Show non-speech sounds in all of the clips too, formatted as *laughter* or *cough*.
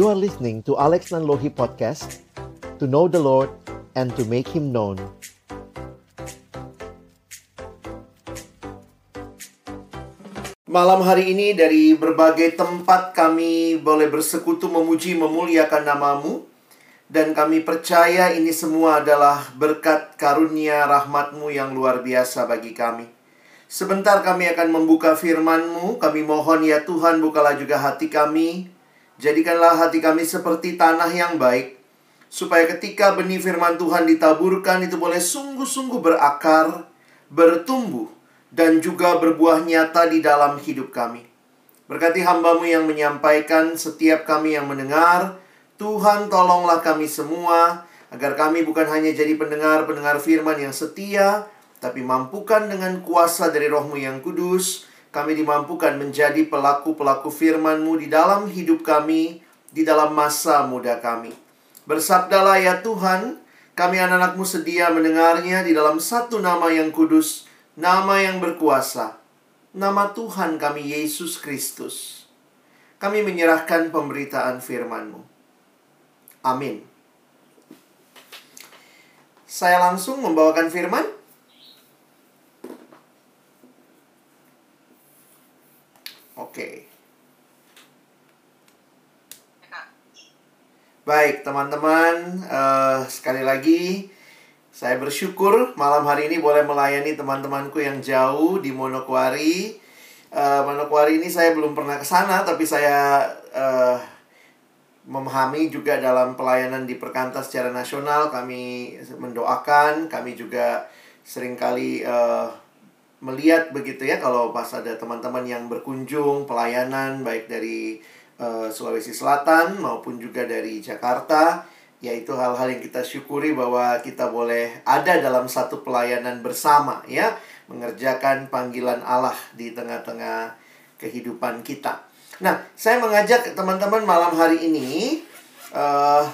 You are listening to Alex Nanlohi Podcast To know the Lord and to make Him known Malam hari ini dari berbagai tempat kami boleh bersekutu memuji memuliakan namamu Dan kami percaya ini semua adalah berkat karunia rahmatmu yang luar biasa bagi kami Sebentar kami akan membuka firman-Mu. Kami mohon ya Tuhan bukalah juga hati kami. Jadikanlah hati kami seperti tanah yang baik. Supaya ketika benih firman Tuhan ditaburkan itu boleh sungguh-sungguh berakar, bertumbuh, dan juga berbuah nyata di dalam hidup kami. Berkati hambamu yang menyampaikan, setiap kami yang mendengar, Tuhan tolonglah kami semua, agar kami bukan hanya jadi pendengar-pendengar firman yang setia, tapi mampukan dengan kuasa dari rohmu yang kudus, kami dimampukan menjadi pelaku-pelaku firman-Mu di dalam hidup kami, di dalam masa muda kami. Bersabdalah ya Tuhan, kami anak-anakmu sedia mendengarnya di dalam satu nama yang kudus, nama yang berkuasa, nama Tuhan kami Yesus Kristus. Kami menyerahkan pemberitaan firman-Mu. Amin. Saya langsung membawakan firman. Oke. Baik, teman-teman, uh, sekali lagi saya bersyukur malam hari ini boleh melayani teman-temanku yang jauh di Monokwari. Uh, Manokwari ini saya belum pernah ke sana, tapi saya uh, memahami juga dalam pelayanan di perkantas secara nasional. Kami mendoakan, kami juga sering kali uh, melihat begitu ya kalau pas ada teman-teman yang berkunjung pelayanan baik dari uh, Sulawesi Selatan maupun juga dari Jakarta yaitu hal-hal yang kita syukuri bahwa kita boleh ada dalam satu pelayanan bersama ya mengerjakan panggilan Allah di tengah-tengah kehidupan kita. Nah, saya mengajak teman-teman malam hari ini uh,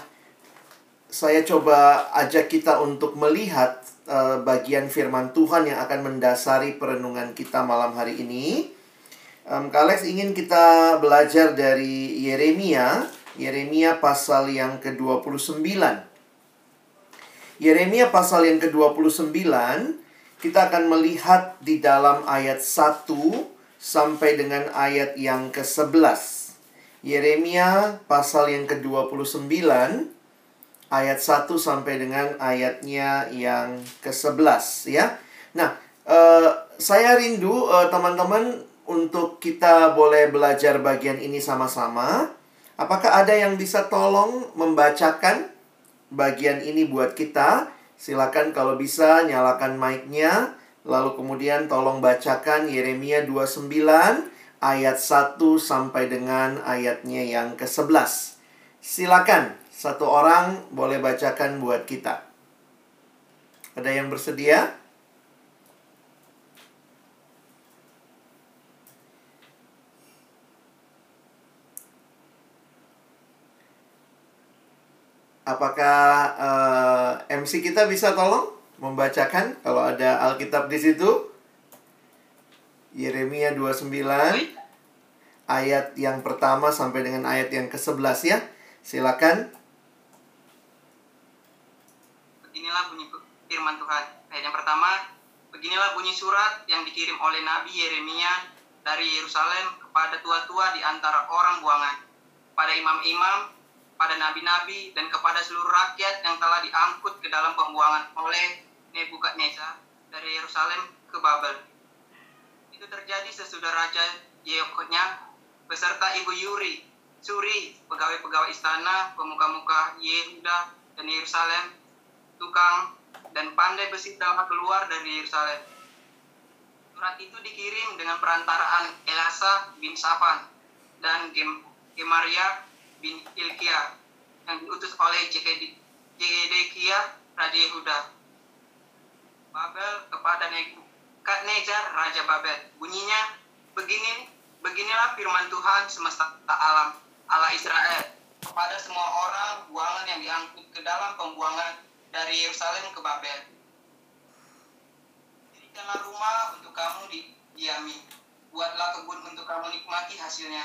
saya coba ajak kita untuk melihat uh, bagian firman Tuhan yang akan mendasari perenungan kita malam hari ini. Um, Kalex ingin kita belajar dari Yeremia, Yeremia pasal yang ke-29. Yeremia pasal yang ke-29, kita akan melihat di dalam ayat 1 sampai dengan ayat yang ke-11. Yeremia pasal yang ke-29 ayat 1 sampai dengan ayatnya yang ke-11 ya. Nah, uh, saya rindu uh, teman-teman untuk kita boleh belajar bagian ini sama-sama. Apakah ada yang bisa tolong membacakan bagian ini buat kita? Silakan kalau bisa nyalakan mic-nya. Lalu kemudian tolong bacakan Yeremia 29 ayat 1 sampai dengan ayatnya yang ke-11. Silakan. Satu orang boleh bacakan buat kita. Ada yang bersedia? Apakah uh, eh, MC kita bisa tolong membacakan kalau ada Alkitab di situ? Yeremia 29 ayat yang pertama sampai dengan ayat yang ke-11 ya. Silakan. Beginilah bunyi firman Tuhan. Ayat yang pertama, beginilah bunyi surat yang dikirim oleh Nabi Yeremia dari Yerusalem kepada tua-tua di antara orang buangan, pada imam-imam, pada nabi-nabi, dan kepada seluruh rakyat yang telah diangkut ke dalam pembuangan oleh Nebukadnezar dari Yerusalem ke Babel. Itu terjadi sesudah Raja Yehonya beserta Ibu Yuri, Suri, pegawai-pegawai istana, pemuka-muka Yehuda dan Yerusalem, tukang dan pandai besi telah keluar dari Yerusalem. Surat itu dikirim dengan perantaraan Elasa bin Safan dan Gem Gemaria bin Ilkia yang diutus oleh Jedekia Raja Yehuda. Babel kepada Nebukadnezar Raja Babel. Bunyinya, begini, beginilah firman Tuhan semesta alam, Allah Israel, kepada semua orang buangan yang diangkut ke dalam pembuangan dari Yerusalem ke Babel. Dirikanlah rumah untuk kamu didiami. Buatlah kebun untuk kamu nikmati hasilnya.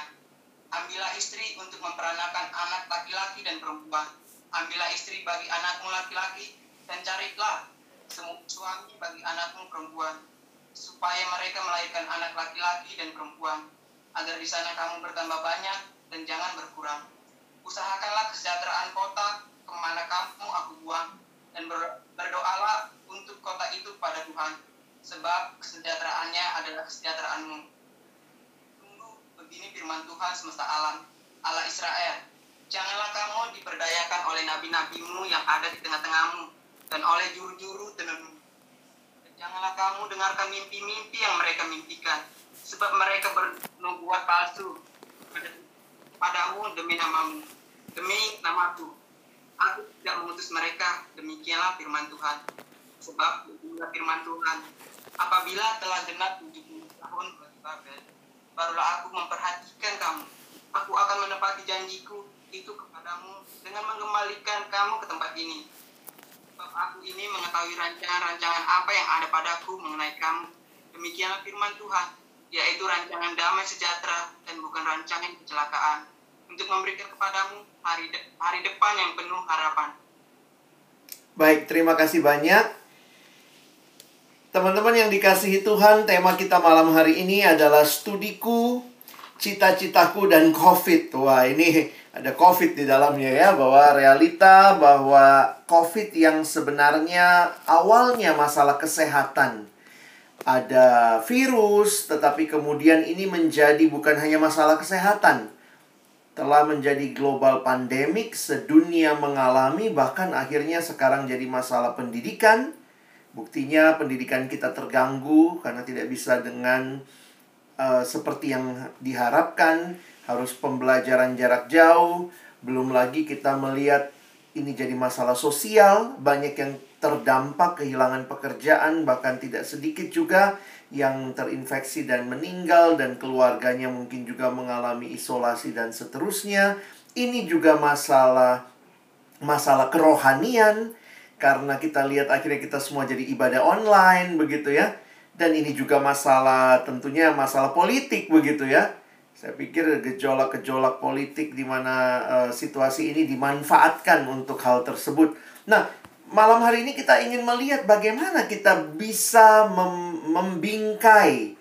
Ambillah istri untuk memperanakan anak laki-laki dan perempuan. Ambillah istri bagi anakmu laki-laki dan carilah suami bagi anakmu perempuan supaya mereka melahirkan anak laki-laki dan perempuan agar di sana kamu bertambah banyak dan jangan berkurang. Usahakanlah kesejahteraan kota ke mana kamu aku buang dan berdoalah untuk kota itu pada Tuhan sebab kesejahteraannya adalah kesejahteraanmu. Tunggu begini firman Tuhan semesta alam, Allah Israel. Janganlah kamu diperdayakan oleh nabi-nabimu yang ada di tengah-tengahmu dan oleh juru-juru tenunmu. Janganlah kamu dengarkan mimpi-mimpi yang mereka mimpikan, sebab mereka bernubuat palsu padamu demi namamu, demi namaku. Aku tidak mengutus mereka, demikianlah firman Tuhan. Sebab beginilah firman Tuhan, apabila telah genap 70 tahun bagi Babel, barulah aku memperhatikan kamu. Aku akan menepati janjiku itu kepadamu dengan mengembalikan kamu ke tempat ini. Sebab aku ini mengetahui rancangan-rancangan apa yang ada padaku mengenai kamu. Demikianlah firman Tuhan, yaitu rancangan damai sejahtera dan bukan rancangan kecelakaan, untuk memberikan kepadamu hari, de hari depan yang penuh harapan. Baik, terima kasih banyak. Teman-teman yang dikasihi Tuhan, tema kita malam hari ini adalah studiku, cita-citaku, dan COVID. Wah, ini ada COVID di dalamnya ya, bahwa realita bahwa COVID yang sebenarnya awalnya masalah kesehatan. Ada virus, tetapi kemudian ini menjadi bukan hanya masalah kesehatan. Telah menjadi global pandemik, sedunia mengalami, bahkan akhirnya sekarang jadi masalah pendidikan, Buktinya pendidikan kita terganggu karena tidak bisa dengan uh, seperti yang diharapkan, harus pembelajaran jarak jauh, belum lagi kita melihat ini jadi masalah sosial, banyak yang terdampak kehilangan pekerjaan, bahkan tidak sedikit juga yang terinfeksi dan meninggal dan keluarganya mungkin juga mengalami isolasi dan seterusnya. Ini juga masalah masalah kerohanian, karena kita lihat akhirnya kita semua jadi ibadah online begitu ya. Dan ini juga masalah tentunya masalah politik begitu ya. Saya pikir gejolak-gejolak politik di mana uh, situasi ini dimanfaatkan untuk hal tersebut. Nah, malam hari ini kita ingin melihat bagaimana kita bisa mem membingkai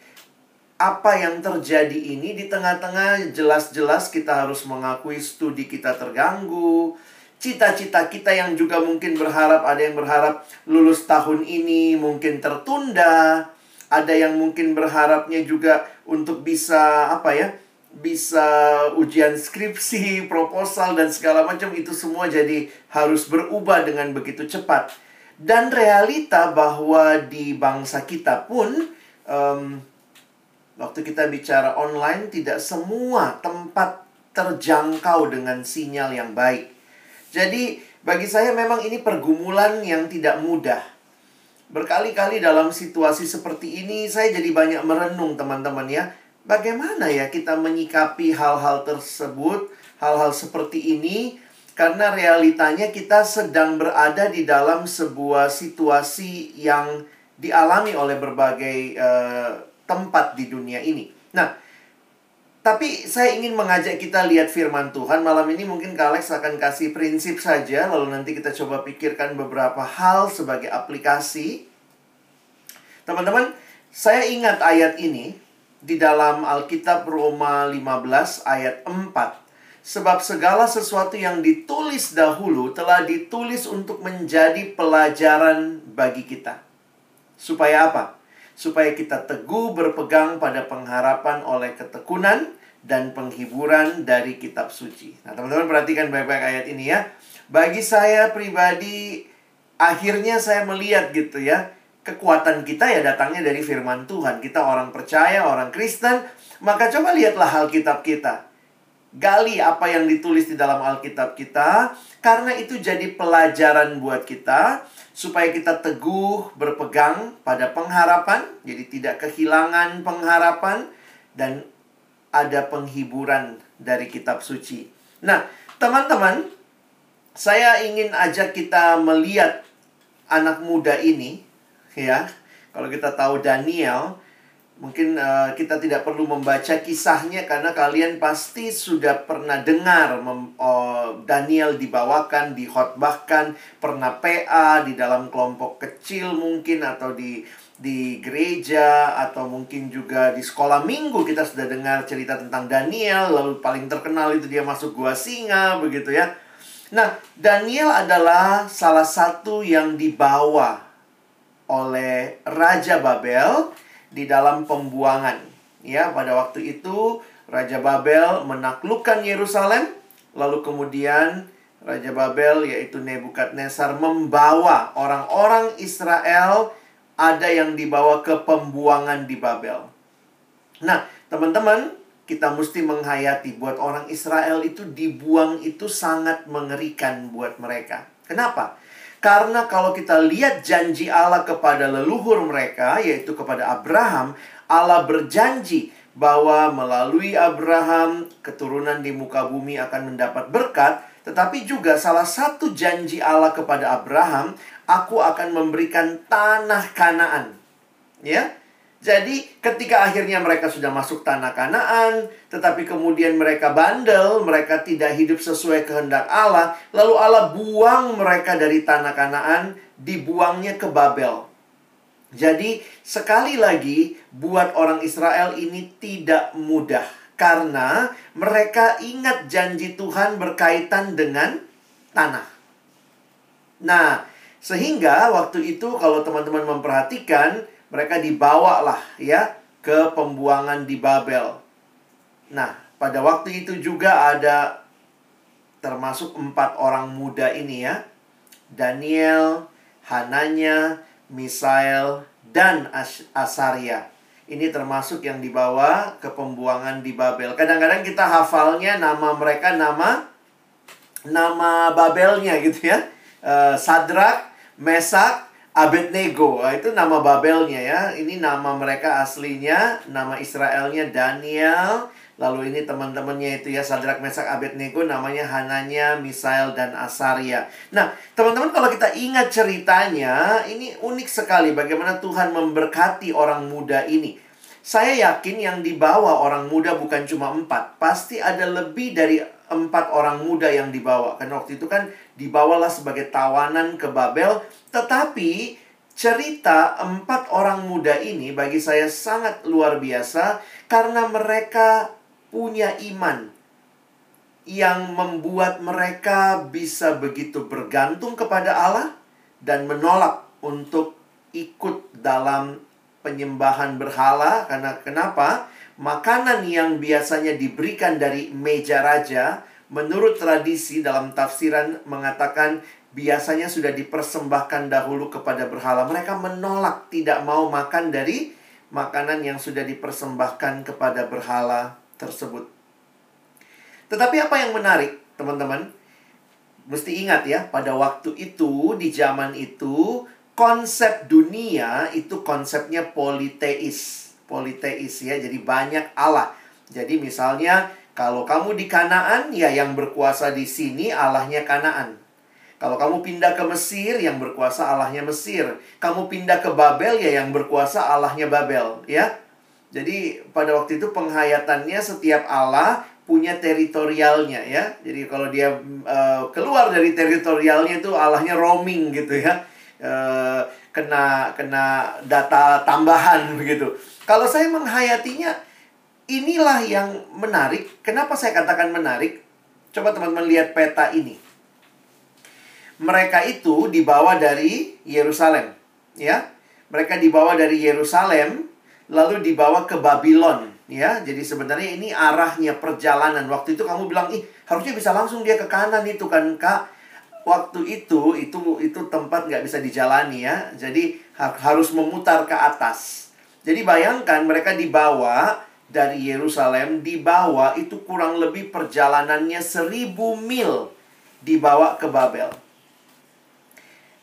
apa yang terjadi ini. Di tengah-tengah jelas-jelas kita harus mengakui studi kita terganggu, cita-cita kita yang juga mungkin berharap ada yang berharap lulus tahun ini mungkin tertunda. Ada yang mungkin berharapnya juga untuk bisa apa ya bisa ujian skripsi proposal dan segala macam itu semua jadi harus berubah dengan begitu cepat dan realita bahwa di bangsa kita pun um, waktu kita bicara online tidak semua tempat terjangkau dengan sinyal yang baik jadi bagi saya memang ini pergumulan yang tidak mudah. Berkali-kali dalam situasi seperti ini saya jadi banyak merenung teman-teman ya. Bagaimana ya kita menyikapi hal-hal tersebut, hal-hal seperti ini karena realitanya kita sedang berada di dalam sebuah situasi yang dialami oleh berbagai uh, tempat di dunia ini. Nah, tapi saya ingin mengajak kita lihat firman Tuhan. Malam ini mungkin Kak Alex akan kasih prinsip saja. Lalu nanti kita coba pikirkan beberapa hal sebagai aplikasi. Teman-teman, saya ingat ayat ini di dalam Alkitab Roma 15 ayat 4. Sebab segala sesuatu yang ditulis dahulu telah ditulis untuk menjadi pelajaran bagi kita. Supaya apa? supaya kita teguh berpegang pada pengharapan oleh ketekunan dan penghiburan dari kitab suci. Nah, teman-teman perhatikan baik-baik ayat ini ya. Bagi saya pribadi akhirnya saya melihat gitu ya, kekuatan kita ya datangnya dari firman Tuhan. Kita orang percaya, orang Kristen, maka coba lihatlah Alkitab kita. Gali apa yang ditulis di dalam Alkitab kita, karena itu jadi pelajaran buat kita supaya kita teguh berpegang pada pengharapan, jadi tidak kehilangan pengharapan dan ada penghiburan dari kitab suci. Nah, teman-teman, saya ingin ajak kita melihat anak muda ini ya. Kalau kita tahu Daniel, Mungkin uh, kita tidak perlu membaca kisahnya karena kalian pasti sudah pernah dengar mem, uh, Daniel dibawakan, dikhotbahkan, pernah PA di dalam kelompok kecil mungkin atau di di gereja atau mungkin juga di sekolah minggu kita sudah dengar cerita tentang Daniel lalu paling terkenal itu dia masuk gua singa begitu ya. Nah, Daniel adalah salah satu yang dibawa oleh Raja Babel di dalam pembuangan. Ya, pada waktu itu Raja Babel menaklukkan Yerusalem lalu kemudian Raja Babel yaitu Nebukadnezar membawa orang-orang Israel ada yang dibawa ke pembuangan di Babel. Nah, teman-teman, kita mesti menghayati buat orang Israel itu dibuang itu sangat mengerikan buat mereka. Kenapa? Karena kalau kita lihat janji Allah kepada leluhur mereka, yaitu kepada Abraham, Allah berjanji bahwa melalui Abraham keturunan di muka bumi akan mendapat berkat, tetapi juga salah satu janji Allah kepada Abraham aku akan memberikan tanah Kanaan. Ya. Jadi ketika akhirnya mereka sudah masuk tanah Kanaan, tetapi kemudian mereka bandel, mereka tidak hidup sesuai kehendak Allah, lalu Allah buang mereka dari tanah Kanaan, dibuangnya ke Babel. Jadi sekali lagi buat orang Israel ini tidak mudah karena mereka ingat janji Tuhan berkaitan dengan tanah. Nah, sehingga waktu itu kalau teman-teman memperhatikan, mereka dibawa lah ya ke pembuangan di Babel. Nah, pada waktu itu juga ada termasuk empat orang muda ini ya. Daniel, Hananya, Misael, dan As Asaria. Ini termasuk yang dibawa ke pembuangan di Babel. Kadang-kadang kita hafalnya nama mereka nama nama Babelnya gitu ya. Uh, Sadrak, Mesak, Abednego. Nah, itu nama Babelnya ya. Ini nama mereka aslinya, nama Israelnya Daniel. Lalu ini teman-temannya itu ya Sadrak, Mesak, Abednego namanya Hananya, Misael dan Asaria. Nah, teman-teman kalau kita ingat ceritanya, ini unik sekali bagaimana Tuhan memberkati orang muda ini. Saya yakin yang dibawa orang muda bukan cuma empat. Pasti ada lebih dari empat orang muda yang dibawa. Karena waktu itu kan dibawalah sebagai tawanan ke Babel. Tetapi cerita empat orang muda ini bagi saya sangat luar biasa. Karena mereka punya iman. Yang membuat mereka bisa begitu bergantung kepada Allah. Dan menolak untuk ikut dalam penyembahan berhala karena kenapa? Makanan yang biasanya diberikan dari meja raja menurut tradisi dalam tafsiran mengatakan biasanya sudah dipersembahkan dahulu kepada berhala. Mereka menolak tidak mau makan dari makanan yang sudah dipersembahkan kepada berhala tersebut. Tetapi apa yang menarik, teman-teman? Mesti ingat ya, pada waktu itu di zaman itu konsep dunia itu konsepnya politeis. Politeis ya, jadi banyak Allah. Jadi misalnya kalau kamu di Kanaan, ya yang berkuasa di sini Allahnya Kanaan. Kalau kamu pindah ke Mesir, yang berkuasa Allahnya Mesir. Kamu pindah ke Babel, ya yang berkuasa Allahnya Babel, ya. Jadi pada waktu itu penghayatannya setiap Allah punya teritorialnya ya. Jadi kalau dia uh, keluar dari teritorialnya itu Allahnya roaming gitu ya. Eh, kena kena data tambahan *laughs* begitu. Kalau saya menghayatinya inilah yang menarik. Kenapa saya katakan menarik? Coba teman-teman lihat peta ini. Mereka itu dibawa dari Yerusalem, ya. Mereka dibawa dari Yerusalem lalu dibawa ke Babylon, ya. Jadi sebenarnya ini arahnya perjalanan. Waktu itu kamu bilang, "Ih, harusnya bisa langsung dia ke kanan itu kan, Kak." waktu itu itu itu tempat nggak bisa dijalani ya jadi ha harus memutar ke atas jadi bayangkan mereka dibawa dari Yerusalem dibawa itu kurang lebih perjalanannya seribu mil dibawa ke Babel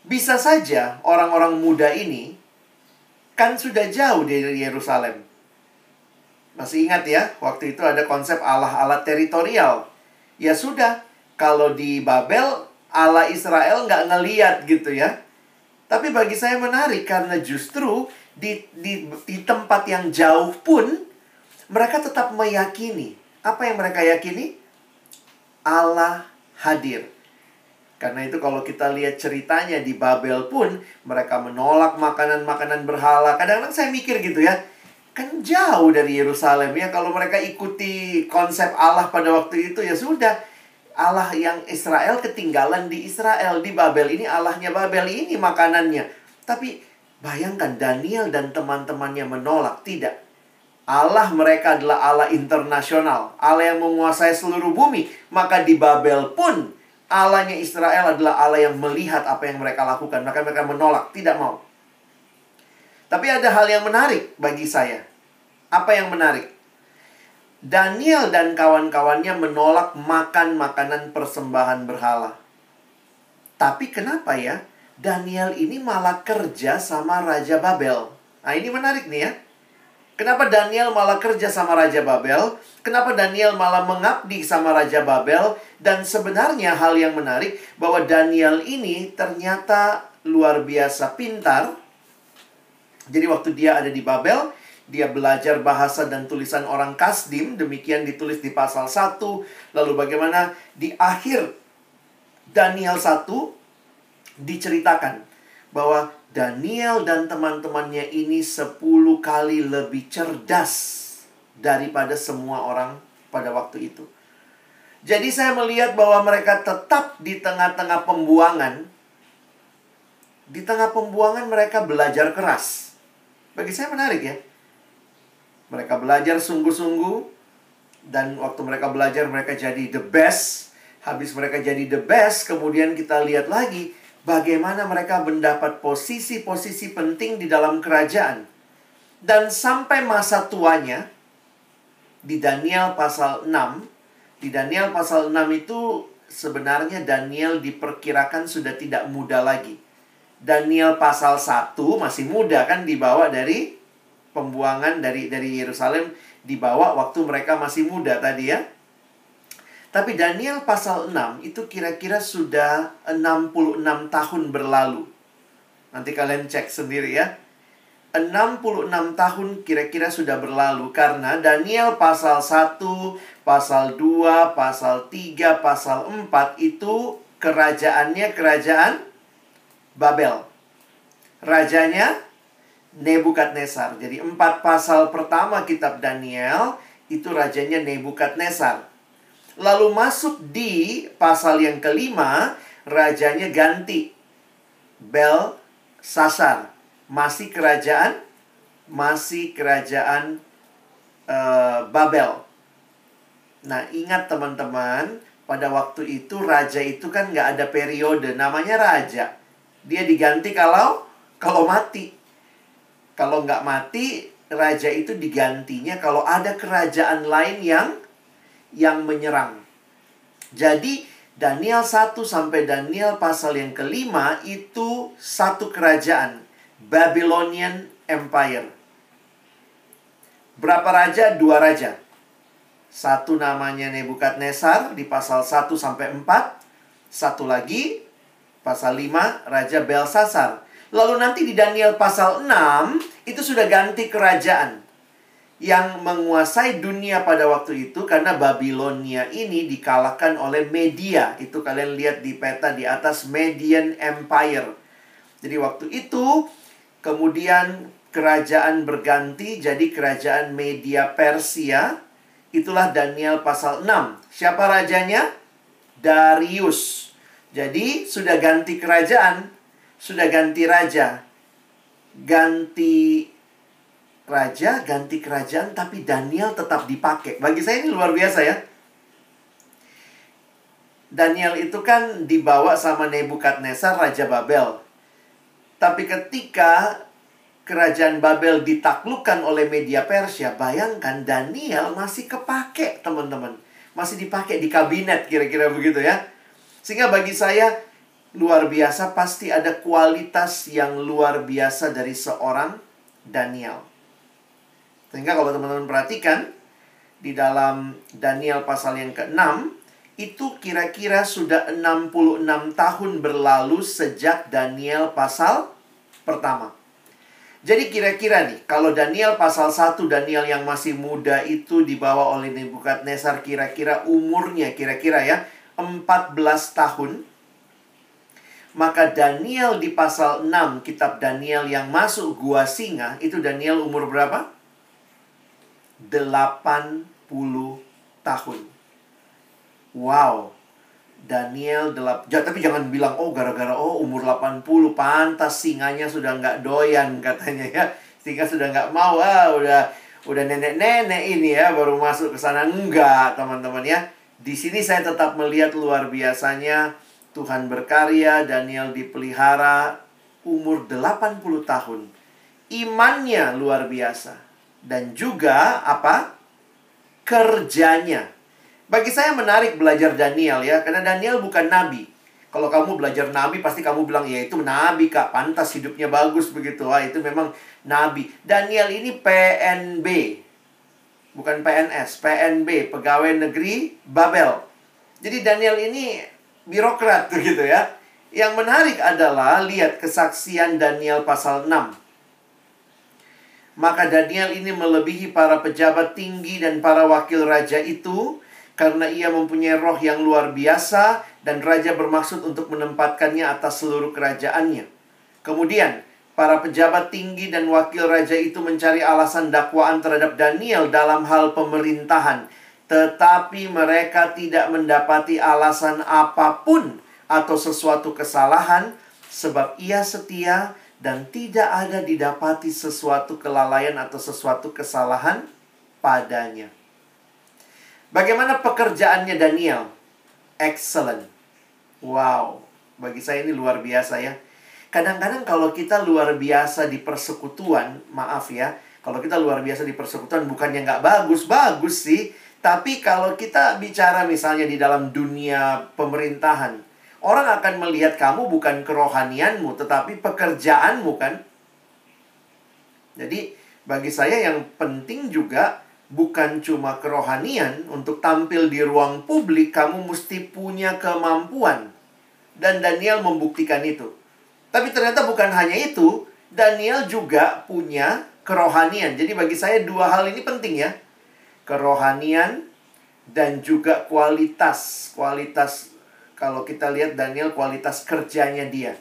bisa saja orang-orang muda ini kan sudah jauh dari Yerusalem masih ingat ya waktu itu ada konsep Allah-Allah teritorial ya sudah kalau di Babel Allah Israel nggak ngeliat gitu ya. Tapi bagi saya menarik karena justru di, di, di tempat yang jauh pun mereka tetap meyakini. Apa yang mereka yakini? Allah hadir. Karena itu kalau kita lihat ceritanya di Babel pun mereka menolak makanan-makanan berhala. Kadang-kadang saya mikir gitu ya. Kan jauh dari Yerusalem ya kalau mereka ikuti konsep Allah pada waktu itu ya sudah Allah yang Israel ketinggalan di Israel di Babel ini Allahnya Babel ini makanannya. Tapi bayangkan Daniel dan teman-temannya menolak tidak. Allah mereka adalah Allah internasional, Allah yang menguasai seluruh bumi. Maka di Babel pun Allahnya Israel adalah Allah yang melihat apa yang mereka lakukan. Maka mereka menolak, tidak mau. Tapi ada hal yang menarik bagi saya. Apa yang menarik? Daniel dan kawan-kawannya menolak makan makanan persembahan berhala. Tapi kenapa ya? Daniel ini malah kerja sama Raja Babel. Nah ini menarik nih ya. Kenapa Daniel malah kerja sama Raja Babel? Kenapa Daniel malah mengabdi sama Raja Babel? Dan sebenarnya hal yang menarik bahwa Daniel ini ternyata luar biasa pintar. Jadi waktu dia ada di Babel, dia belajar bahasa dan tulisan orang Kasdim, demikian ditulis di pasal 1. Lalu bagaimana di akhir Daniel 1 diceritakan bahwa Daniel dan teman-temannya ini 10 kali lebih cerdas daripada semua orang pada waktu itu. Jadi saya melihat bahwa mereka tetap di tengah-tengah pembuangan. Di tengah pembuangan mereka belajar keras. Bagi saya menarik ya. Mereka belajar sungguh-sungguh dan waktu mereka belajar mereka jadi the best. Habis mereka jadi the best, kemudian kita lihat lagi bagaimana mereka mendapat posisi-posisi penting di dalam kerajaan. Dan sampai masa tuanya, di Daniel pasal 6, di Daniel pasal 6 itu sebenarnya Daniel diperkirakan sudah tidak muda lagi. Daniel pasal 1 masih muda kan dibawa dari pembuangan dari dari Yerusalem dibawa waktu mereka masih muda tadi ya. Tapi Daniel pasal 6 itu kira-kira sudah 66 tahun berlalu. Nanti kalian cek sendiri ya. 66 tahun kira-kira sudah berlalu karena Daniel pasal 1, pasal 2, pasal 3, pasal 4 itu kerajaannya kerajaan Babel. Rajanya Nebukadnezar. Jadi empat pasal pertama kitab Daniel itu rajanya Nebukadnezar. Lalu masuk di pasal yang kelima, rajanya ganti. Bel Sasar. Masih kerajaan, masih kerajaan uh, Babel. Nah, ingat teman-teman, pada waktu itu raja itu kan nggak ada periode, namanya raja. Dia diganti kalau kalau mati. Kalau nggak mati, raja itu digantinya kalau ada kerajaan lain yang yang menyerang. Jadi Daniel 1 sampai Daniel pasal yang kelima itu satu kerajaan. Babylonian Empire. Berapa raja? Dua raja. Satu namanya Nebukadnezar di pasal 1 sampai 4. Satu lagi pasal 5 Raja Belsasar. Lalu nanti di Daniel pasal 6 itu sudah ganti kerajaan yang menguasai dunia pada waktu itu karena Babilonia ini dikalahkan oleh Media. Itu kalian lihat di peta di atas Median Empire. Jadi waktu itu kemudian kerajaan berganti jadi kerajaan Media Persia. Itulah Daniel pasal 6. Siapa rajanya? Darius. Jadi sudah ganti kerajaan, sudah ganti raja. Ganti raja, ganti kerajaan, tapi Daniel tetap dipakai. Bagi saya ini luar biasa ya. Daniel itu kan dibawa sama Nebukadnezar Raja Babel. Tapi ketika kerajaan Babel ditaklukkan oleh media Persia, bayangkan Daniel masih kepake, teman-teman. Masih dipakai di kabinet kira-kira begitu ya. Sehingga bagi saya luar biasa pasti ada kualitas yang luar biasa dari seorang Daniel. Sehingga kalau teman-teman perhatikan di dalam Daniel pasal yang ke-6 itu kira-kira sudah 66 tahun berlalu sejak Daniel pasal pertama. Jadi kira-kira nih, kalau Daniel pasal 1, Daniel yang masih muda itu dibawa oleh Nebukadnezar kira-kira umurnya kira-kira ya 14 tahun. Maka Daniel di pasal 6, kitab Daniel yang masuk gua singa, itu Daniel umur berapa? 80 tahun. Wow. Daniel delap tapi jangan bilang oh gara-gara oh umur 80 pantas singanya sudah nggak doyan *laughs* katanya ya. Singa sudah nggak mau ah udah udah nenek-nenek ini ya baru masuk ke sana. Enggak teman-teman ya. Di sini saya tetap melihat luar biasanya. Tuhan berkarya Daniel dipelihara umur 80 tahun. Imannya luar biasa dan juga apa kerjanya bagi saya menarik belajar Daniel ya, karena Daniel bukan nabi. Kalau kamu belajar nabi pasti kamu bilang ya itu nabi kak, pantas hidupnya bagus begitu. Wah itu memang nabi. Daniel ini PNB, bukan PNS, PNB, pegawai negeri Babel. Jadi Daniel ini birokrat *laughs* begitu ya. Yang menarik adalah lihat kesaksian Daniel pasal 6. Maka Daniel ini melebihi para pejabat tinggi dan para wakil raja itu karena ia mempunyai roh yang luar biasa dan raja bermaksud untuk menempatkannya atas seluruh kerajaannya. Kemudian, para pejabat tinggi dan wakil raja itu mencari alasan dakwaan terhadap Daniel dalam hal pemerintahan, tetapi mereka tidak mendapati alasan apa pun atau sesuatu kesalahan sebab ia setia dan tidak ada didapati sesuatu kelalaian atau sesuatu kesalahan padanya. Bagaimana pekerjaannya Daniel? Excellent. Wow, bagi saya ini luar biasa ya. Kadang-kadang kalau kita luar biasa di persekutuan, maaf ya, kalau kita luar biasa di persekutuan bukannya nggak bagus, bagus sih. Tapi kalau kita bicara misalnya di dalam dunia pemerintahan, orang akan melihat kamu bukan kerohanianmu, tetapi pekerjaanmu kan. Jadi bagi saya yang penting juga bukan cuma kerohanian, untuk tampil di ruang publik kamu mesti punya kemampuan. Dan Daniel membuktikan itu. Tapi ternyata bukan hanya itu, Daniel juga punya kerohanian. Jadi bagi saya dua hal ini penting ya. Kerohanian dan juga kualitas. Kualitas kalau kita lihat Daniel kualitas kerjanya dia.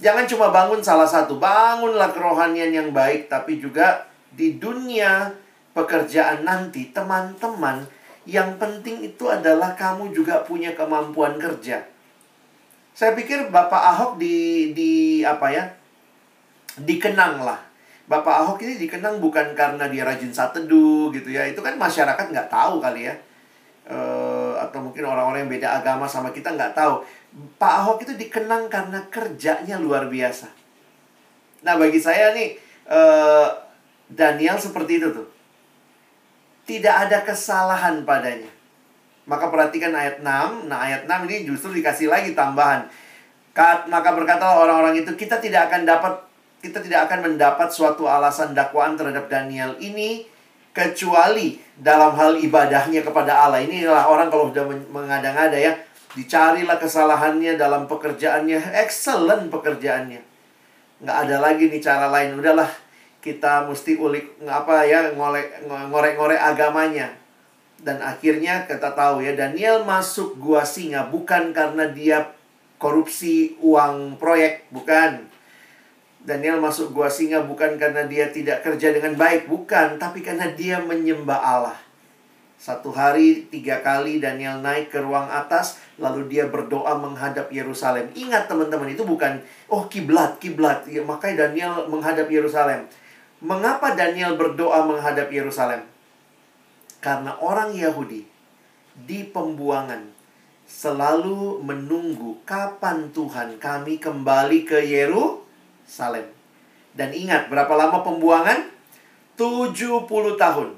Jangan cuma bangun salah satu, bangunlah kerohanian yang baik tapi juga di dunia pekerjaan nanti, teman-teman, yang penting itu adalah kamu juga punya kemampuan kerja. Saya pikir Bapak Ahok di di apa ya? Dikenang lah. Bapak Ahok ini dikenang bukan karena dia rajin satedu gitu ya. Itu kan masyarakat nggak tahu kali ya. E, atau mungkin orang-orang yang beda agama sama kita nggak tahu. Pak Ahok itu dikenang karena kerjanya luar biasa. Nah bagi saya nih e, Daniel seperti itu tuh tidak ada kesalahan padanya. Maka perhatikan ayat 6. Nah, ayat 6 ini justru dikasih lagi tambahan. Maka berkata orang-orang itu, kita tidak akan dapat kita tidak akan mendapat suatu alasan dakwaan terhadap Daniel ini kecuali dalam hal ibadahnya kepada Allah. Inilah orang kalau sudah mengada-ngada ya, dicarilah kesalahannya dalam pekerjaannya, excellent pekerjaannya. Nggak ada lagi nih cara lain. Udahlah, kita mesti ulik apa ya ngorek-ngorek agamanya dan akhirnya kita tahu ya Daniel masuk gua singa bukan karena dia korupsi uang proyek bukan Daniel masuk gua singa bukan karena dia tidak kerja dengan baik bukan tapi karena dia menyembah Allah satu hari tiga kali Daniel naik ke ruang atas lalu dia berdoa menghadap Yerusalem ingat teman-teman itu bukan oh kiblat kiblat ya, makanya Daniel menghadap Yerusalem Mengapa Daniel berdoa menghadap Yerusalem? Karena orang Yahudi di pembuangan selalu menunggu kapan Tuhan kami kembali ke Yerusalem. Dan ingat berapa lama pembuangan? 70 tahun.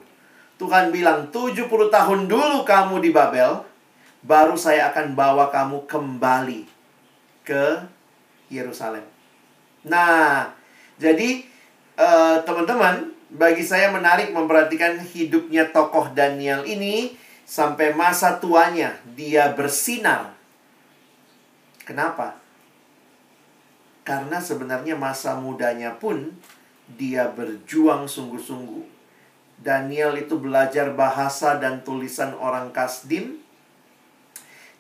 Tuhan bilang 70 tahun dulu kamu di Babel, baru saya akan bawa kamu kembali ke Yerusalem. Nah, jadi Eh, teman-teman, bagi saya menarik memperhatikan hidupnya tokoh Daniel ini sampai masa tuanya dia bersinar. Kenapa? Karena sebenarnya masa mudanya pun dia berjuang sungguh-sungguh. Daniel itu belajar bahasa dan tulisan orang Kasdim.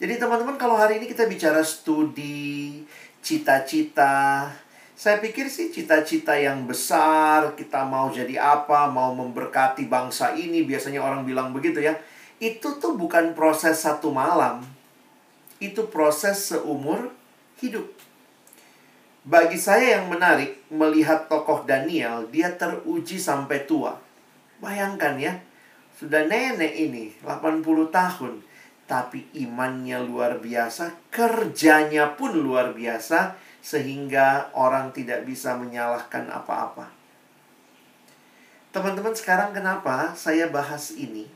Jadi teman-teman kalau hari ini kita bicara studi, cita-cita, saya pikir sih cita-cita yang besar, kita mau jadi apa, mau memberkati bangsa ini, biasanya orang bilang begitu ya. Itu tuh bukan proses satu malam. Itu proses seumur hidup. Bagi saya yang menarik melihat tokoh Daniel, dia teruji sampai tua. Bayangkan ya, sudah nenek ini, 80 tahun. Tapi imannya luar biasa, kerjanya pun luar biasa, sehingga orang tidak bisa menyalahkan apa-apa. Teman-teman sekarang kenapa saya bahas ini?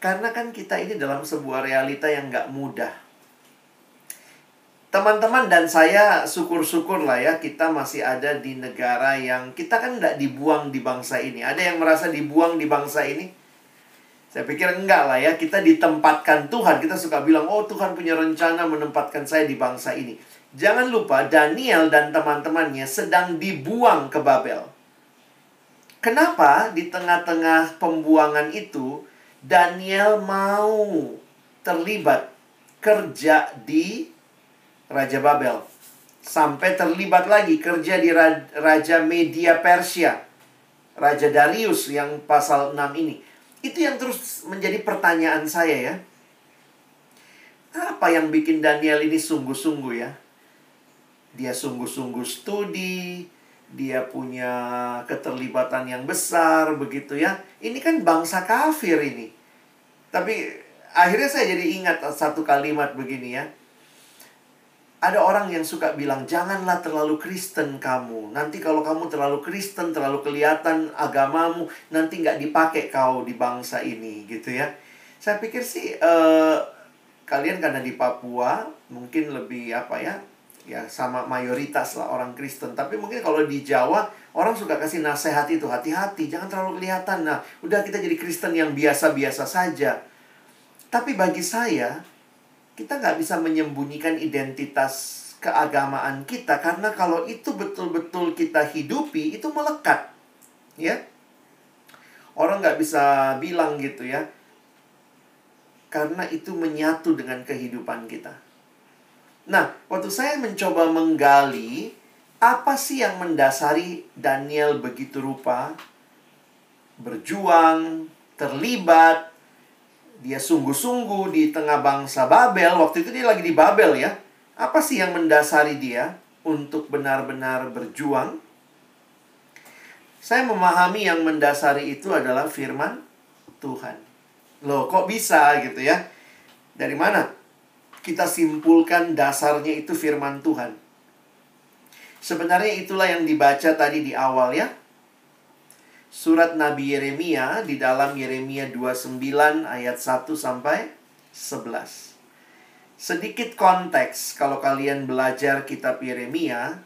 Karena kan kita ini dalam sebuah realita yang gak mudah teman-teman dan saya syukur-syukur lah ya kita masih ada di negara yang kita kan tidak dibuang di bangsa ini. Ada yang merasa dibuang di bangsa ini? Saya pikir enggak lah ya. Kita ditempatkan Tuhan. Kita suka bilang, oh Tuhan punya rencana menempatkan saya di bangsa ini. Jangan lupa Daniel dan teman-temannya sedang dibuang ke Babel. Kenapa di tengah-tengah pembuangan itu Daniel mau terlibat kerja di Raja Babel. Sampai terlibat lagi kerja di Raja Media Persia. Raja Darius yang pasal 6 ini. Itu yang terus menjadi pertanyaan saya ya. Apa yang bikin Daniel ini sungguh-sungguh ya? Dia sungguh-sungguh studi, dia punya keterlibatan yang besar begitu ya. Ini kan bangsa kafir ini. Tapi akhirnya saya jadi ingat satu kalimat begini ya ada orang yang suka bilang, janganlah terlalu Kristen kamu. Nanti kalau kamu terlalu Kristen, terlalu kelihatan agamamu, nanti nggak dipakai kau di bangsa ini, gitu ya. Saya pikir sih, uh, kalian karena di Papua, mungkin lebih apa ya, ya sama mayoritas lah orang Kristen. Tapi mungkin kalau di Jawa, orang suka kasih nasihat itu, hati-hati, jangan terlalu kelihatan. Nah, udah kita jadi Kristen yang biasa-biasa saja. Tapi bagi saya, kita nggak bisa menyembunyikan identitas keagamaan kita karena kalau itu betul-betul kita hidupi itu melekat ya. Orang nggak bisa bilang gitu ya. Karena itu menyatu dengan kehidupan kita. Nah waktu saya mencoba menggali apa sih yang mendasari Daniel begitu rupa? Berjuang terlibat dia sungguh-sungguh di tengah bangsa Babel. Waktu itu dia lagi di Babel ya. Apa sih yang mendasari dia untuk benar-benar berjuang? Saya memahami yang mendasari itu adalah firman Tuhan. Loh, kok bisa gitu ya? Dari mana? Kita simpulkan dasarnya itu firman Tuhan. Sebenarnya itulah yang dibaca tadi di awal ya surat Nabi Yeremia di dalam Yeremia 29 ayat 1 sampai 11. Sedikit konteks kalau kalian belajar kitab Yeremia,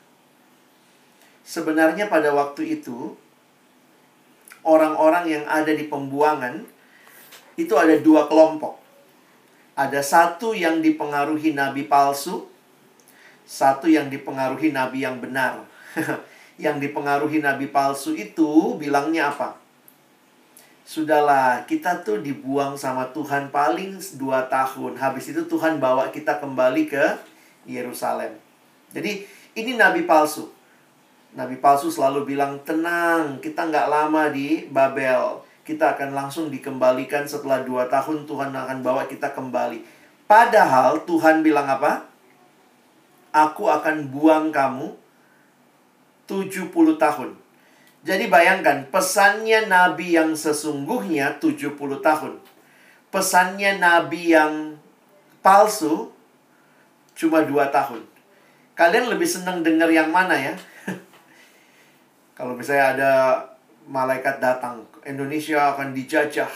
sebenarnya pada waktu itu orang-orang yang ada di pembuangan itu ada dua kelompok. Ada satu yang dipengaruhi nabi palsu, satu yang dipengaruhi nabi yang benar. *laughs* yang dipengaruhi nabi palsu itu bilangnya apa? Sudahlah, kita tuh dibuang sama Tuhan paling dua tahun. Habis itu Tuhan bawa kita kembali ke Yerusalem. Jadi ini nabi palsu. Nabi palsu selalu bilang, tenang, kita nggak lama di Babel. Kita akan langsung dikembalikan setelah dua tahun Tuhan akan bawa kita kembali. Padahal Tuhan bilang apa? Aku akan buang kamu 70 tahun. Jadi bayangkan, pesannya nabi yang sesungguhnya 70 tahun. Pesannya nabi yang palsu cuma 2 tahun. Kalian lebih senang dengar yang mana ya? *laughs* Kalau misalnya ada malaikat datang, Indonesia akan dijajah.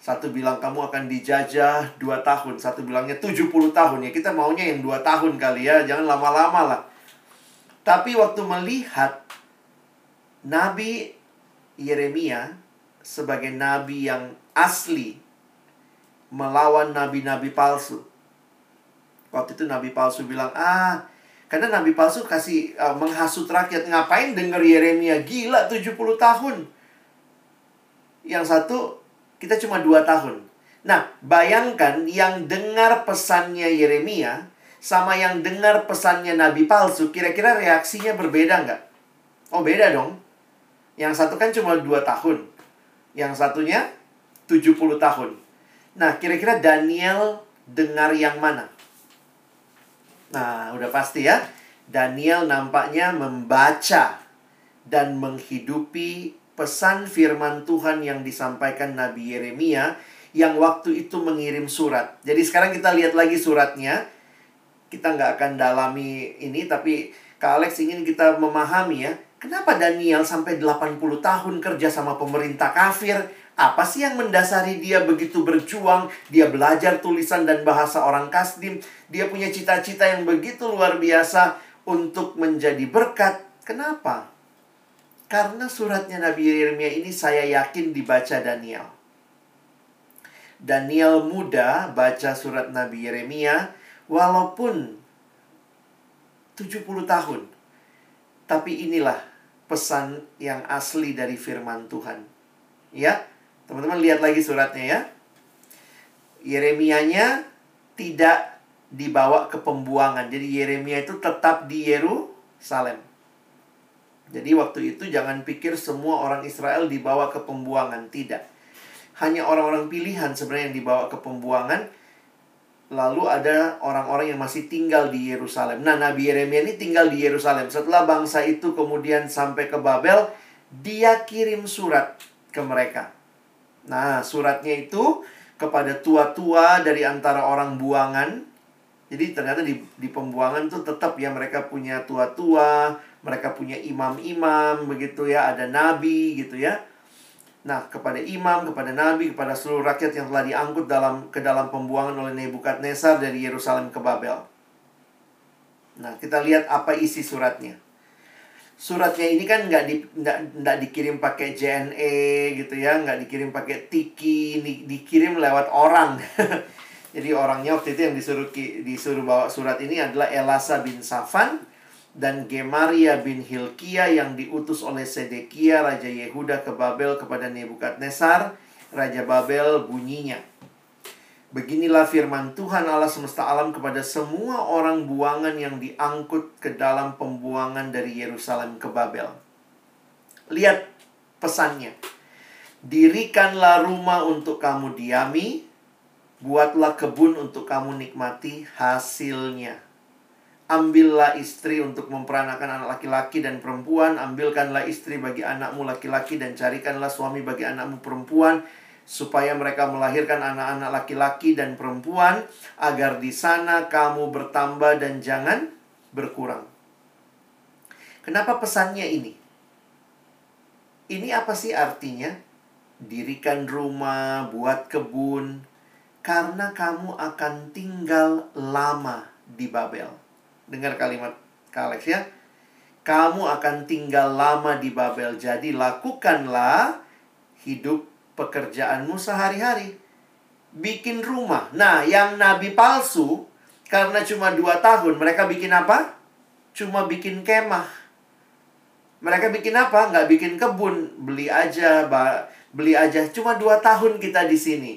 Satu bilang kamu akan dijajah 2 tahun, satu bilangnya 70 tahun ya. Kita maunya yang 2 tahun kali ya, jangan lama-lama lah. Tapi waktu melihat Nabi Yeremia sebagai nabi yang asli melawan nabi-nabi palsu. Waktu itu nabi palsu bilang, "Ah, Karena nabi palsu kasih uh, menghasut rakyat. Ngapain denger Yeremia? Gila 70 tahun. Yang satu, kita cuma dua tahun. Nah, bayangkan yang dengar pesannya Yeremia sama yang dengar pesannya nabi palsu, kira-kira reaksinya berbeda nggak? Oh, beda dong. Yang satu kan cuma dua tahun. Yang satunya 70 tahun. Nah, kira-kira Daniel dengar yang mana? Nah, udah pasti ya. Daniel nampaknya membaca dan menghidupi pesan firman Tuhan yang disampaikan Nabi Yeremia yang waktu itu mengirim surat. Jadi sekarang kita lihat lagi suratnya. Kita nggak akan dalami ini, tapi Kak Alex ingin kita memahami ya. Kenapa Daniel sampai 80 tahun kerja sama pemerintah kafir? Apa sih yang mendasari dia begitu berjuang? Dia belajar tulisan dan bahasa orang Kasdim. Dia punya cita-cita yang begitu luar biasa untuk menjadi berkat. Kenapa? Karena suratnya Nabi Yeremia ini saya yakin dibaca Daniel. Daniel muda baca surat Nabi Yeremia walaupun 70 tahun. Tapi inilah pesan yang asli dari firman Tuhan. Ya, Teman-teman lihat lagi suratnya ya. Yeremianya tidak dibawa ke pembuangan. Jadi Yeremia itu tetap di Yerusalem. Jadi waktu itu jangan pikir semua orang Israel dibawa ke pembuangan, tidak. Hanya orang-orang pilihan sebenarnya yang dibawa ke pembuangan. Lalu ada orang-orang yang masih tinggal di Yerusalem. Nah, Nabi Yeremia ini tinggal di Yerusalem. Setelah bangsa itu kemudian sampai ke Babel, dia kirim surat ke mereka. Nah, suratnya itu kepada tua-tua dari antara orang buangan. Jadi ternyata di, di pembuangan tuh tetap ya mereka punya tua-tua, mereka punya imam-imam begitu ya, ada nabi gitu ya. Nah, kepada imam, kepada nabi, kepada seluruh rakyat yang telah diangkut dalam ke dalam pembuangan oleh Nebukadnezar dari Yerusalem ke Babel. Nah, kita lihat apa isi suratnya. Suratnya ini kan nggak di nggak, nggak dikirim pakai JNE gitu ya nggak dikirim pakai tiki di, dikirim lewat orang. *laughs* Jadi orangnya waktu itu yang disuruh disuruh bawa surat ini adalah Elasa bin Safan dan Gemaria bin Hilkia yang diutus oleh Sedekia raja Yehuda ke Babel kepada Nebukadnezar raja Babel bunyinya Beginilah firman Tuhan Allah semesta alam kepada semua orang buangan yang diangkut ke dalam pembuangan dari Yerusalem ke Babel. Lihat pesannya. Dirikanlah rumah untuk kamu diami, buatlah kebun untuk kamu nikmati hasilnya. Ambillah istri untuk memperanakan anak laki-laki dan perempuan, ambilkanlah istri bagi anakmu laki-laki dan carikanlah suami bagi anakmu perempuan supaya mereka melahirkan anak-anak laki-laki dan perempuan agar di sana kamu bertambah dan jangan berkurang. Kenapa pesannya ini? Ini apa sih artinya? Dirikan rumah, buat kebun, karena kamu akan tinggal lama di Babel. Dengar kalimat Kalex ya. Kamu akan tinggal lama di Babel, jadi lakukanlah hidup pekerjaanmu sehari-hari. Bikin rumah. Nah, yang nabi palsu, karena cuma dua tahun, mereka bikin apa? Cuma bikin kemah. Mereka bikin apa? Nggak bikin kebun. Beli aja, beli aja. Cuma dua tahun kita di sini.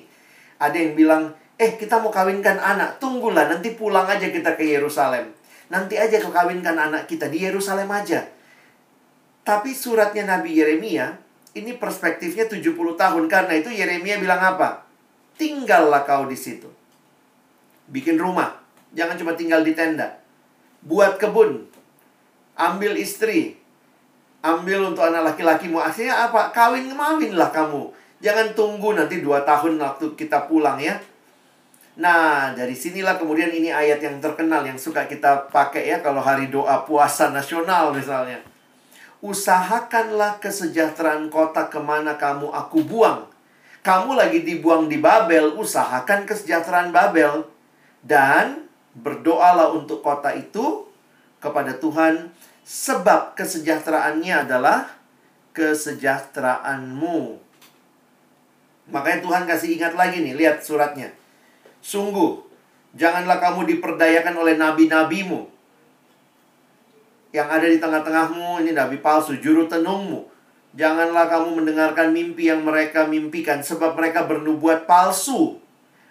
Ada yang bilang, eh kita mau kawinkan anak. Tunggulah, nanti pulang aja kita ke Yerusalem. Nanti aja kawinkan anak kita di Yerusalem aja. Tapi suratnya Nabi Yeremia ini perspektifnya 70 tahun. Karena itu Yeremia bilang apa? Tinggallah kau di situ. Bikin rumah. Jangan cuma tinggal di tenda. Buat kebun. Ambil istri. Ambil untuk anak laki-lakimu. Akhirnya apa? Kawin lah kamu. Jangan tunggu nanti dua tahun waktu kita pulang ya. Nah, dari sinilah kemudian ini ayat yang terkenal yang suka kita pakai ya kalau hari doa puasa nasional misalnya. Usahakanlah kesejahteraan kota ke mana kamu aku buang. Kamu lagi dibuang di Babel, usahakan kesejahteraan Babel. Dan berdoalah untuk kota itu kepada Tuhan, sebab kesejahteraannya adalah kesejahteraanmu. Makanya Tuhan kasih ingat lagi nih, lihat suratnya. Sungguh, janganlah kamu diperdayakan oleh nabi-nabimu yang ada di tengah-tengahmu ini nabi palsu, juru tenungmu. Janganlah kamu mendengarkan mimpi yang mereka mimpikan, sebab mereka bernubuat palsu.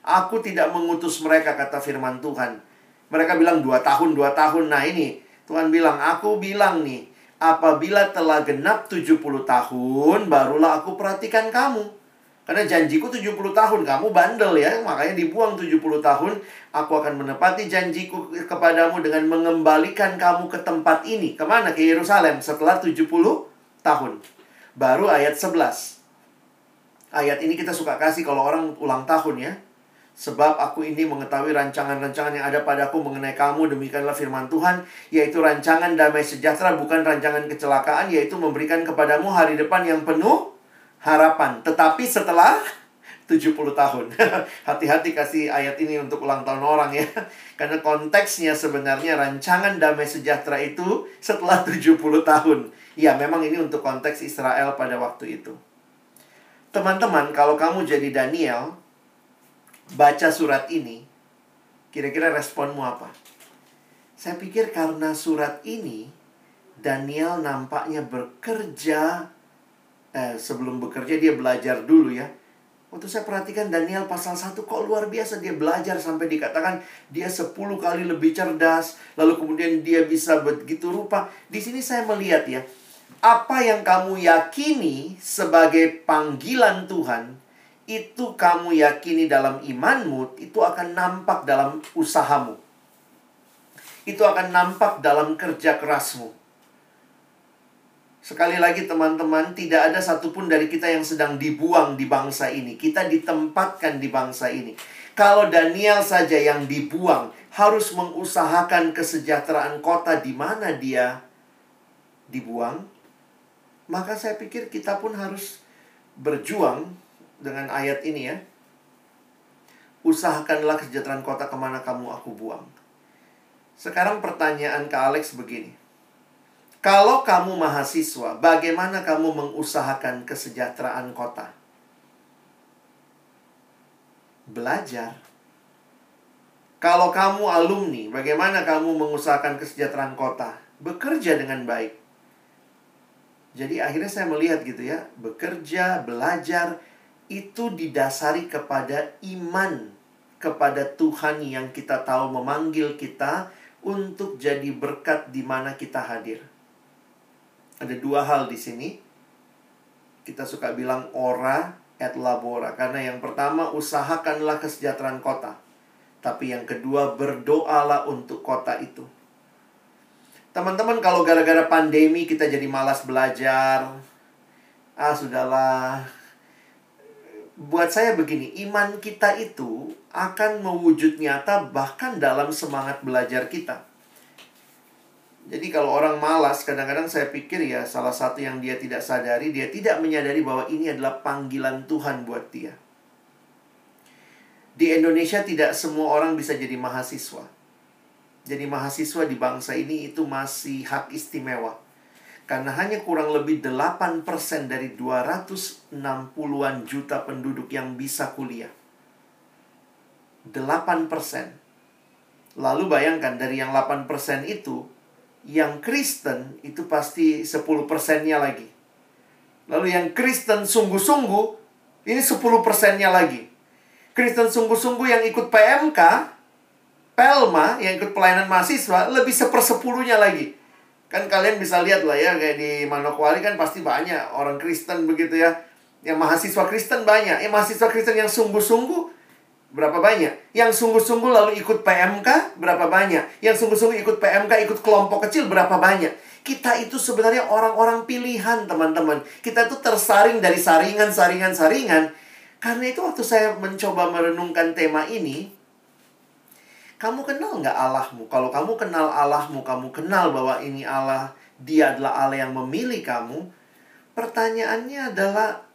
Aku tidak mengutus mereka, kata firman Tuhan. Mereka bilang dua tahun, dua tahun. Nah ini, Tuhan bilang, aku bilang nih, apabila telah genap 70 tahun, barulah aku perhatikan kamu. Karena janjiku 70 tahun, kamu bandel ya, makanya dibuang 70 tahun. Aku akan menepati janjiku kepadamu dengan mengembalikan kamu ke tempat ini. Ke mana? Ke Yerusalem setelah 70 tahun. Baru ayat 11. Ayat ini kita suka kasih kalau orang ulang tahun ya. Sebab aku ini mengetahui rancangan-rancangan yang ada padaku mengenai kamu, demikianlah firman Tuhan, yaitu rancangan damai sejahtera, bukan rancangan kecelakaan, yaitu memberikan kepadamu hari depan yang penuh harapan. Tetapi setelah 70 tahun. *laughs* Hati-hati kasih ayat ini untuk ulang tahun orang ya. *laughs* Karena konteksnya sebenarnya rancangan damai sejahtera itu setelah 70 tahun. Ya, memang ini untuk konteks Israel pada waktu itu. Teman-teman, kalau kamu jadi Daniel, baca surat ini, kira-kira responmu apa? Saya pikir karena surat ini, Daniel nampaknya bekerja, eh, sebelum bekerja dia belajar dulu ya. Waktu saya perhatikan Daniel pasal 1 kok luar biasa dia belajar sampai dikatakan dia 10 kali lebih cerdas, lalu kemudian dia bisa begitu rupa. Di sini saya melihat ya, apa yang kamu yakini sebagai panggilan Tuhan, itu kamu yakini dalam imanmu, itu akan nampak dalam usahamu. Itu akan nampak dalam kerja kerasmu. Sekali lagi teman-teman, tidak ada satupun dari kita yang sedang dibuang di bangsa ini. Kita ditempatkan di bangsa ini. Kalau Daniel saja yang dibuang, harus mengusahakan kesejahteraan kota di mana dia dibuang, maka saya pikir kita pun harus berjuang dengan ayat ini ya. Usahakanlah kesejahteraan kota ke mana kamu aku buang. Sekarang pertanyaan ke Alex begini. Kalau kamu mahasiswa, bagaimana kamu mengusahakan kesejahteraan kota? Belajar. Kalau kamu alumni, bagaimana kamu mengusahakan kesejahteraan kota? Bekerja dengan baik. Jadi akhirnya saya melihat gitu ya, bekerja, belajar itu didasari kepada iman kepada Tuhan yang kita tahu memanggil kita untuk jadi berkat di mana kita hadir. Ada dua hal di sini. Kita suka bilang ora et labora karena yang pertama usahakanlah kesejahteraan kota. Tapi yang kedua berdoalah untuk kota itu. Teman-teman kalau gara-gara pandemi kita jadi malas belajar. Ah, sudahlah. Buat saya begini, iman kita itu akan mewujud nyata bahkan dalam semangat belajar kita. Jadi kalau orang malas, kadang-kadang saya pikir ya salah satu yang dia tidak sadari, dia tidak menyadari bahwa ini adalah panggilan Tuhan buat dia. Di Indonesia tidak semua orang bisa jadi mahasiswa jadi mahasiswa di bangsa ini itu masih hak istimewa. Karena hanya kurang lebih 8% dari 260-an juta penduduk yang bisa kuliah. 8%. Lalu bayangkan dari yang 8% itu, yang Kristen itu pasti 10 persennya lagi. Lalu yang Kristen sungguh-sungguh, ini 10 persennya lagi. Kristen sungguh-sungguh yang ikut PMK, Pelma yang ikut pelayanan mahasiswa lebih sepersepuluhnya lagi. Kan kalian bisa lihat lah ya, kayak di Manokwari kan pasti banyak orang Kristen begitu ya. Yang mahasiswa Kristen banyak. Yang mahasiswa Kristen yang sungguh-sungguh berapa banyak? Yang sungguh-sungguh lalu ikut PMK berapa banyak? Yang sungguh-sungguh ikut PMK, ikut kelompok kecil berapa banyak? Kita itu sebenarnya orang-orang pilihan, teman-teman. Kita itu tersaring dari saringan, saringan, saringan. Karena itu waktu saya mencoba merenungkan tema ini, kamu kenal nggak Allahmu? Kalau kamu kenal Allahmu, kamu kenal bahwa ini Allah, dia adalah Allah yang memilih kamu. Pertanyaannya adalah,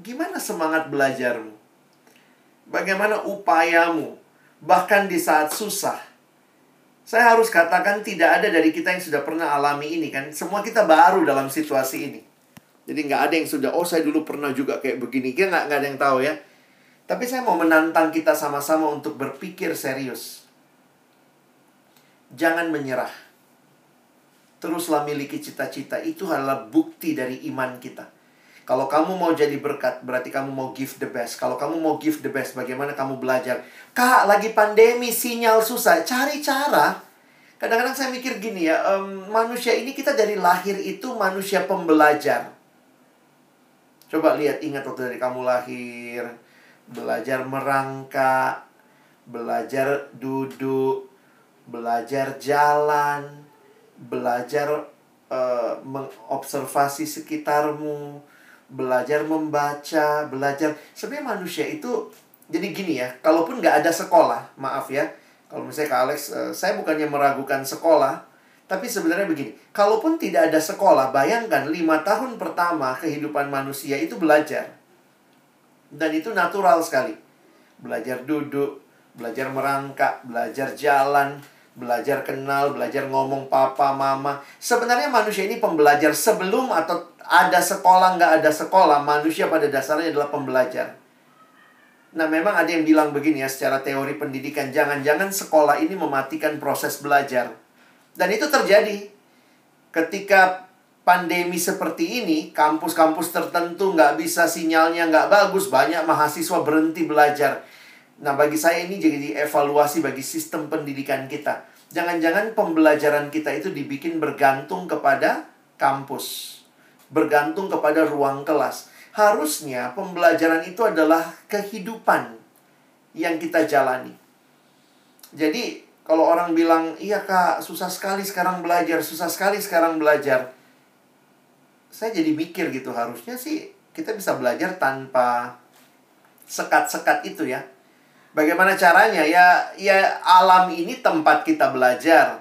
gimana semangat belajarmu? Bagaimana upayamu? Bahkan di saat susah. Saya harus katakan tidak ada dari kita yang sudah pernah alami ini kan. Semua kita baru dalam situasi ini. Jadi nggak ada yang sudah, oh saya dulu pernah juga kayak begini. Kita nggak, nggak ada yang tahu ya. Tapi saya mau menantang kita sama-sama untuk berpikir serius. Jangan menyerah. teruslah miliki cita-cita. Itu adalah bukti dari iman kita. Kalau kamu mau jadi berkat, berarti kamu mau give the best. Kalau kamu mau give the best, bagaimana kamu belajar? Kak, lagi pandemi, sinyal susah. Cari cara. Kadang-kadang saya mikir gini ya, um, manusia ini kita dari lahir itu manusia pembelajar. Coba lihat, ingat waktu dari kamu lahir, belajar merangkak, belajar duduk, belajar jalan, belajar uh, mengobservasi sekitarmu, belajar membaca, belajar. Sebenarnya manusia itu jadi gini ya, kalaupun nggak ada sekolah, maaf ya, kalau misalnya Kak Alex, uh, saya bukannya meragukan sekolah, tapi sebenarnya begini, kalaupun tidak ada sekolah, bayangkan lima tahun pertama kehidupan manusia itu belajar. Dan itu natural sekali. Belajar duduk, belajar merangkak, belajar jalan, belajar kenal, belajar ngomong papa, mama. Sebenarnya manusia ini pembelajar sebelum atau ada sekolah, nggak ada sekolah. Manusia pada dasarnya adalah pembelajar. Nah, memang ada yang bilang begini ya, secara teori pendidikan. Jangan-jangan sekolah ini mematikan proses belajar. Dan itu terjadi. Ketika pandemi seperti ini, kampus-kampus tertentu nggak bisa sinyalnya nggak bagus, banyak mahasiswa berhenti belajar. Nah, bagi saya ini jadi evaluasi bagi sistem pendidikan kita. Jangan-jangan pembelajaran kita itu dibikin bergantung kepada kampus, bergantung kepada ruang kelas. Harusnya pembelajaran itu adalah kehidupan yang kita jalani. Jadi, kalau orang bilang, "Iya, Kak, susah sekali sekarang belajar, susah sekali sekarang belajar." Saya jadi mikir gitu, harusnya sih kita bisa belajar tanpa sekat-sekat itu ya Bagaimana caranya? Ya, ya alam ini tempat kita belajar.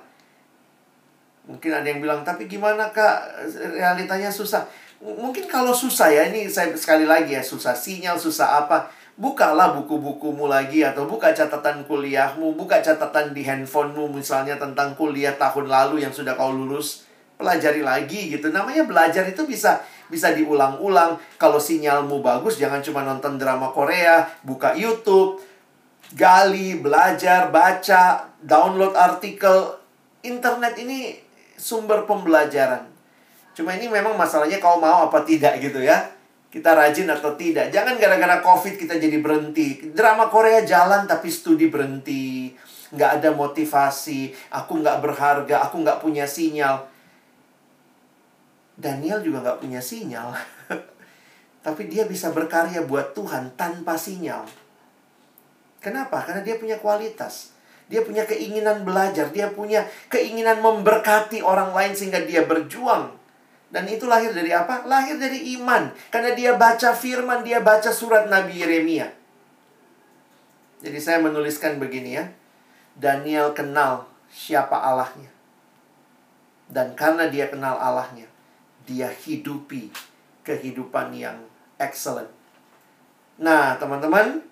Mungkin ada yang bilang, tapi gimana kak? Realitanya susah. Mungkin kalau susah ya, ini saya sekali lagi ya, susah sinyal, susah apa. Bukalah buku-bukumu lagi atau buka catatan kuliahmu, buka catatan di handphonemu misalnya tentang kuliah tahun lalu yang sudah kau lulus. Pelajari lagi gitu. Namanya belajar itu bisa bisa diulang-ulang. Kalau sinyalmu bagus, jangan cuma nonton drama Korea, buka YouTube, gali, belajar, baca, download artikel. Internet ini sumber pembelajaran. Cuma ini memang masalahnya kau mau apa tidak gitu ya. Kita rajin atau tidak. Jangan gara-gara COVID kita jadi berhenti. Drama Korea jalan tapi studi berhenti. Nggak ada motivasi. Aku nggak berharga. Aku nggak punya sinyal. Daniel juga nggak punya sinyal. *laughs* tapi dia bisa berkarya buat Tuhan tanpa sinyal. Kenapa? Karena dia punya kualitas. Dia punya keinginan belajar, dia punya keinginan memberkati orang lain sehingga dia berjuang. Dan itu lahir dari apa? Lahir dari iman. Karena dia baca firman, dia baca surat Nabi Yeremia. Jadi saya menuliskan begini ya. Daniel kenal siapa Allahnya. Dan karena dia kenal Allahnya, dia hidupi kehidupan yang excellent. Nah, teman-teman,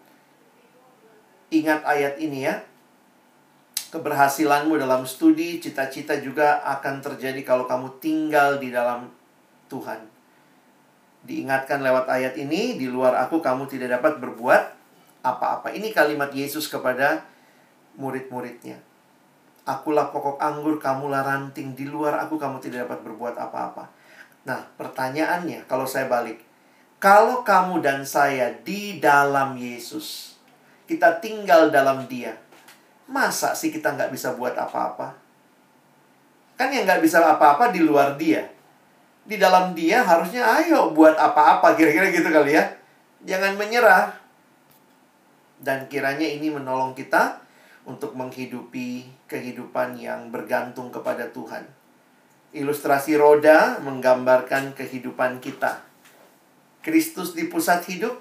Ingat ayat ini ya. Keberhasilanmu dalam studi, cita-cita juga akan terjadi kalau kamu tinggal di dalam Tuhan. Diingatkan lewat ayat ini, di luar aku kamu tidak dapat berbuat apa-apa. Ini kalimat Yesus kepada murid-muridnya. Akulah pokok anggur, kamulah ranting. Di luar aku kamu tidak dapat berbuat apa-apa. Nah, pertanyaannya kalau saya balik. Kalau kamu dan saya di dalam Yesus, kita tinggal dalam dia. Masa sih kita nggak bisa buat apa-apa? Kan yang nggak bisa apa-apa di luar dia. Di dalam dia harusnya ayo buat apa-apa. Kira-kira gitu kali ya. Jangan menyerah. Dan kiranya ini menolong kita untuk menghidupi kehidupan yang bergantung kepada Tuhan. Ilustrasi roda menggambarkan kehidupan kita. Kristus di pusat hidup,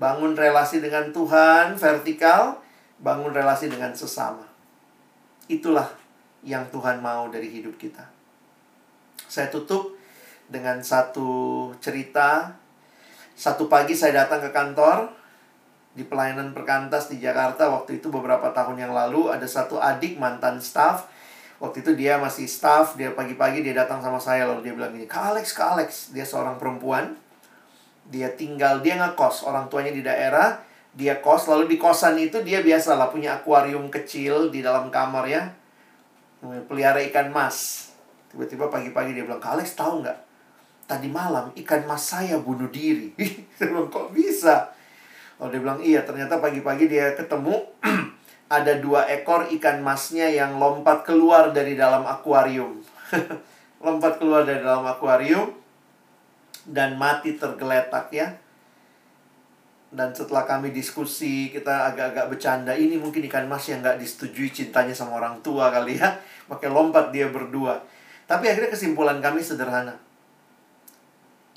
bangun relasi dengan Tuhan vertikal, bangun relasi dengan sesama. Itulah yang Tuhan mau dari hidup kita. Saya tutup dengan satu cerita. Satu pagi saya datang ke kantor di pelayanan perkantas di Jakarta waktu itu beberapa tahun yang lalu ada satu adik mantan staff waktu itu dia masih staff dia pagi-pagi dia datang sama saya lalu dia bilang gini Kak Alex Kak Alex dia seorang perempuan dia tinggal, dia ngekos, orang tuanya di daerah, dia kos, lalu di kosan itu dia biasalah punya akuarium kecil di dalam kamar ya. Pelihara ikan mas. Tiba-tiba pagi-pagi dia bilang, Kales tahu nggak? Tadi malam ikan mas saya bunuh diri. *laughs* saya bilang, kok bisa? Oh dia bilang, iya ternyata pagi-pagi dia ketemu *clears throat* ada dua ekor ikan masnya yang lompat keluar dari dalam akuarium. *laughs* lompat keluar dari dalam akuarium dan mati tergeletak ya. Dan setelah kami diskusi, kita agak-agak bercanda. Ini mungkin ikan mas yang nggak disetujui cintanya sama orang tua kali ya. Pakai lompat dia berdua. Tapi akhirnya kesimpulan kami sederhana.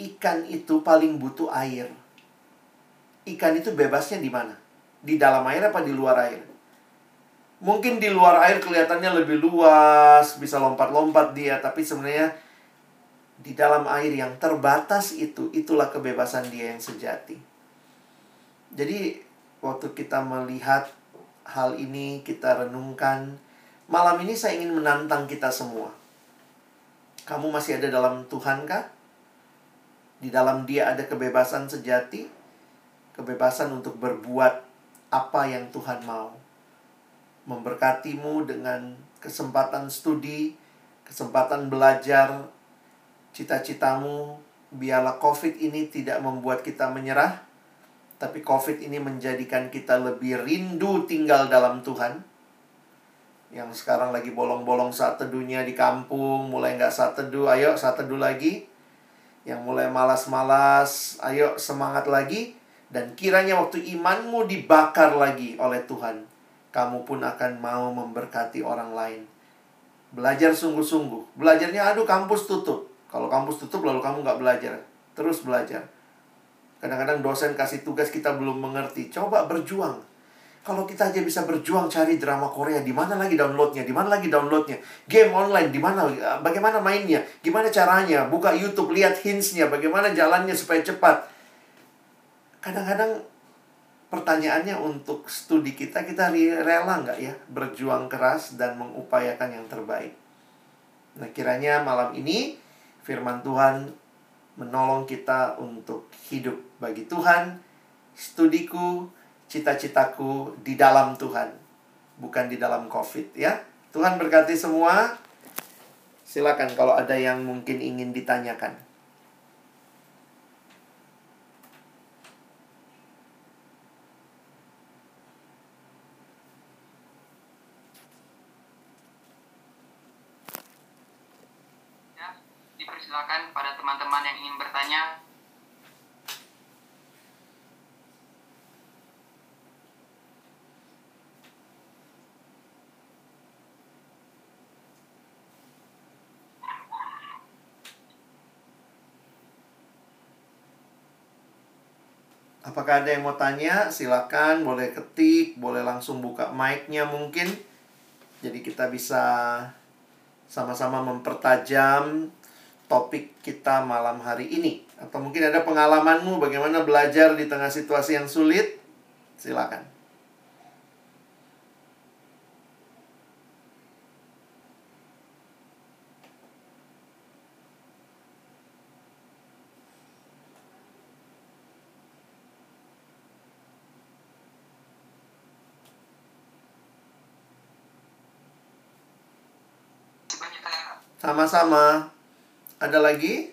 Ikan itu paling butuh air. Ikan itu bebasnya di mana? Di dalam air apa di luar air? Mungkin di luar air kelihatannya lebih luas, bisa lompat-lompat dia, tapi sebenarnya di dalam air yang terbatas itu, itulah kebebasan dia yang sejati. Jadi, waktu kita melihat hal ini, kita renungkan, malam ini saya ingin menantang kita semua kamu masih ada dalam Tuhan kah? Di dalam Dia ada kebebasan sejati, kebebasan untuk berbuat apa yang Tuhan mau. Memberkatimu dengan kesempatan studi, kesempatan belajar, cita-citamu, biarlah COVID ini tidak membuat kita menyerah, tapi COVID ini menjadikan kita lebih rindu tinggal dalam Tuhan yang sekarang lagi bolong-bolong saat teduhnya di kampung, mulai nggak saat teduh, ayo saat teduh lagi. Yang mulai malas-malas, ayo semangat lagi. Dan kiranya waktu imanmu dibakar lagi oleh Tuhan, kamu pun akan mau memberkati orang lain. Belajar sungguh-sungguh. Belajarnya, aduh kampus tutup. Kalau kampus tutup lalu kamu nggak belajar. Terus belajar. Kadang-kadang dosen kasih tugas kita belum mengerti. Coba berjuang kalau kita aja bisa berjuang cari drama Korea, di mana lagi downloadnya? Di mana lagi downloadnya? Game online, di mana? Bagaimana mainnya? Gimana caranya? Buka YouTube, lihat hintsnya, bagaimana jalannya supaya cepat. Kadang-kadang pertanyaannya untuk studi kita, kita rela nggak ya berjuang keras dan mengupayakan yang terbaik? Nah, kiranya malam ini firman Tuhan menolong kita untuk hidup bagi Tuhan, studiku, cita-citaku di dalam Tuhan, bukan di dalam COVID ya. Tuhan berkati semua. Silakan kalau ada yang mungkin ingin ditanyakan. Ya, dipersilakan pada teman-teman yang ingin bertanya Apakah ada yang mau tanya? Silakan, boleh ketik, boleh langsung buka mic-nya mungkin. Jadi kita bisa sama-sama mempertajam topik kita malam hari ini. Atau mungkin ada pengalamanmu bagaimana belajar di tengah situasi yang sulit? Silakan. Sama-sama. Ada lagi?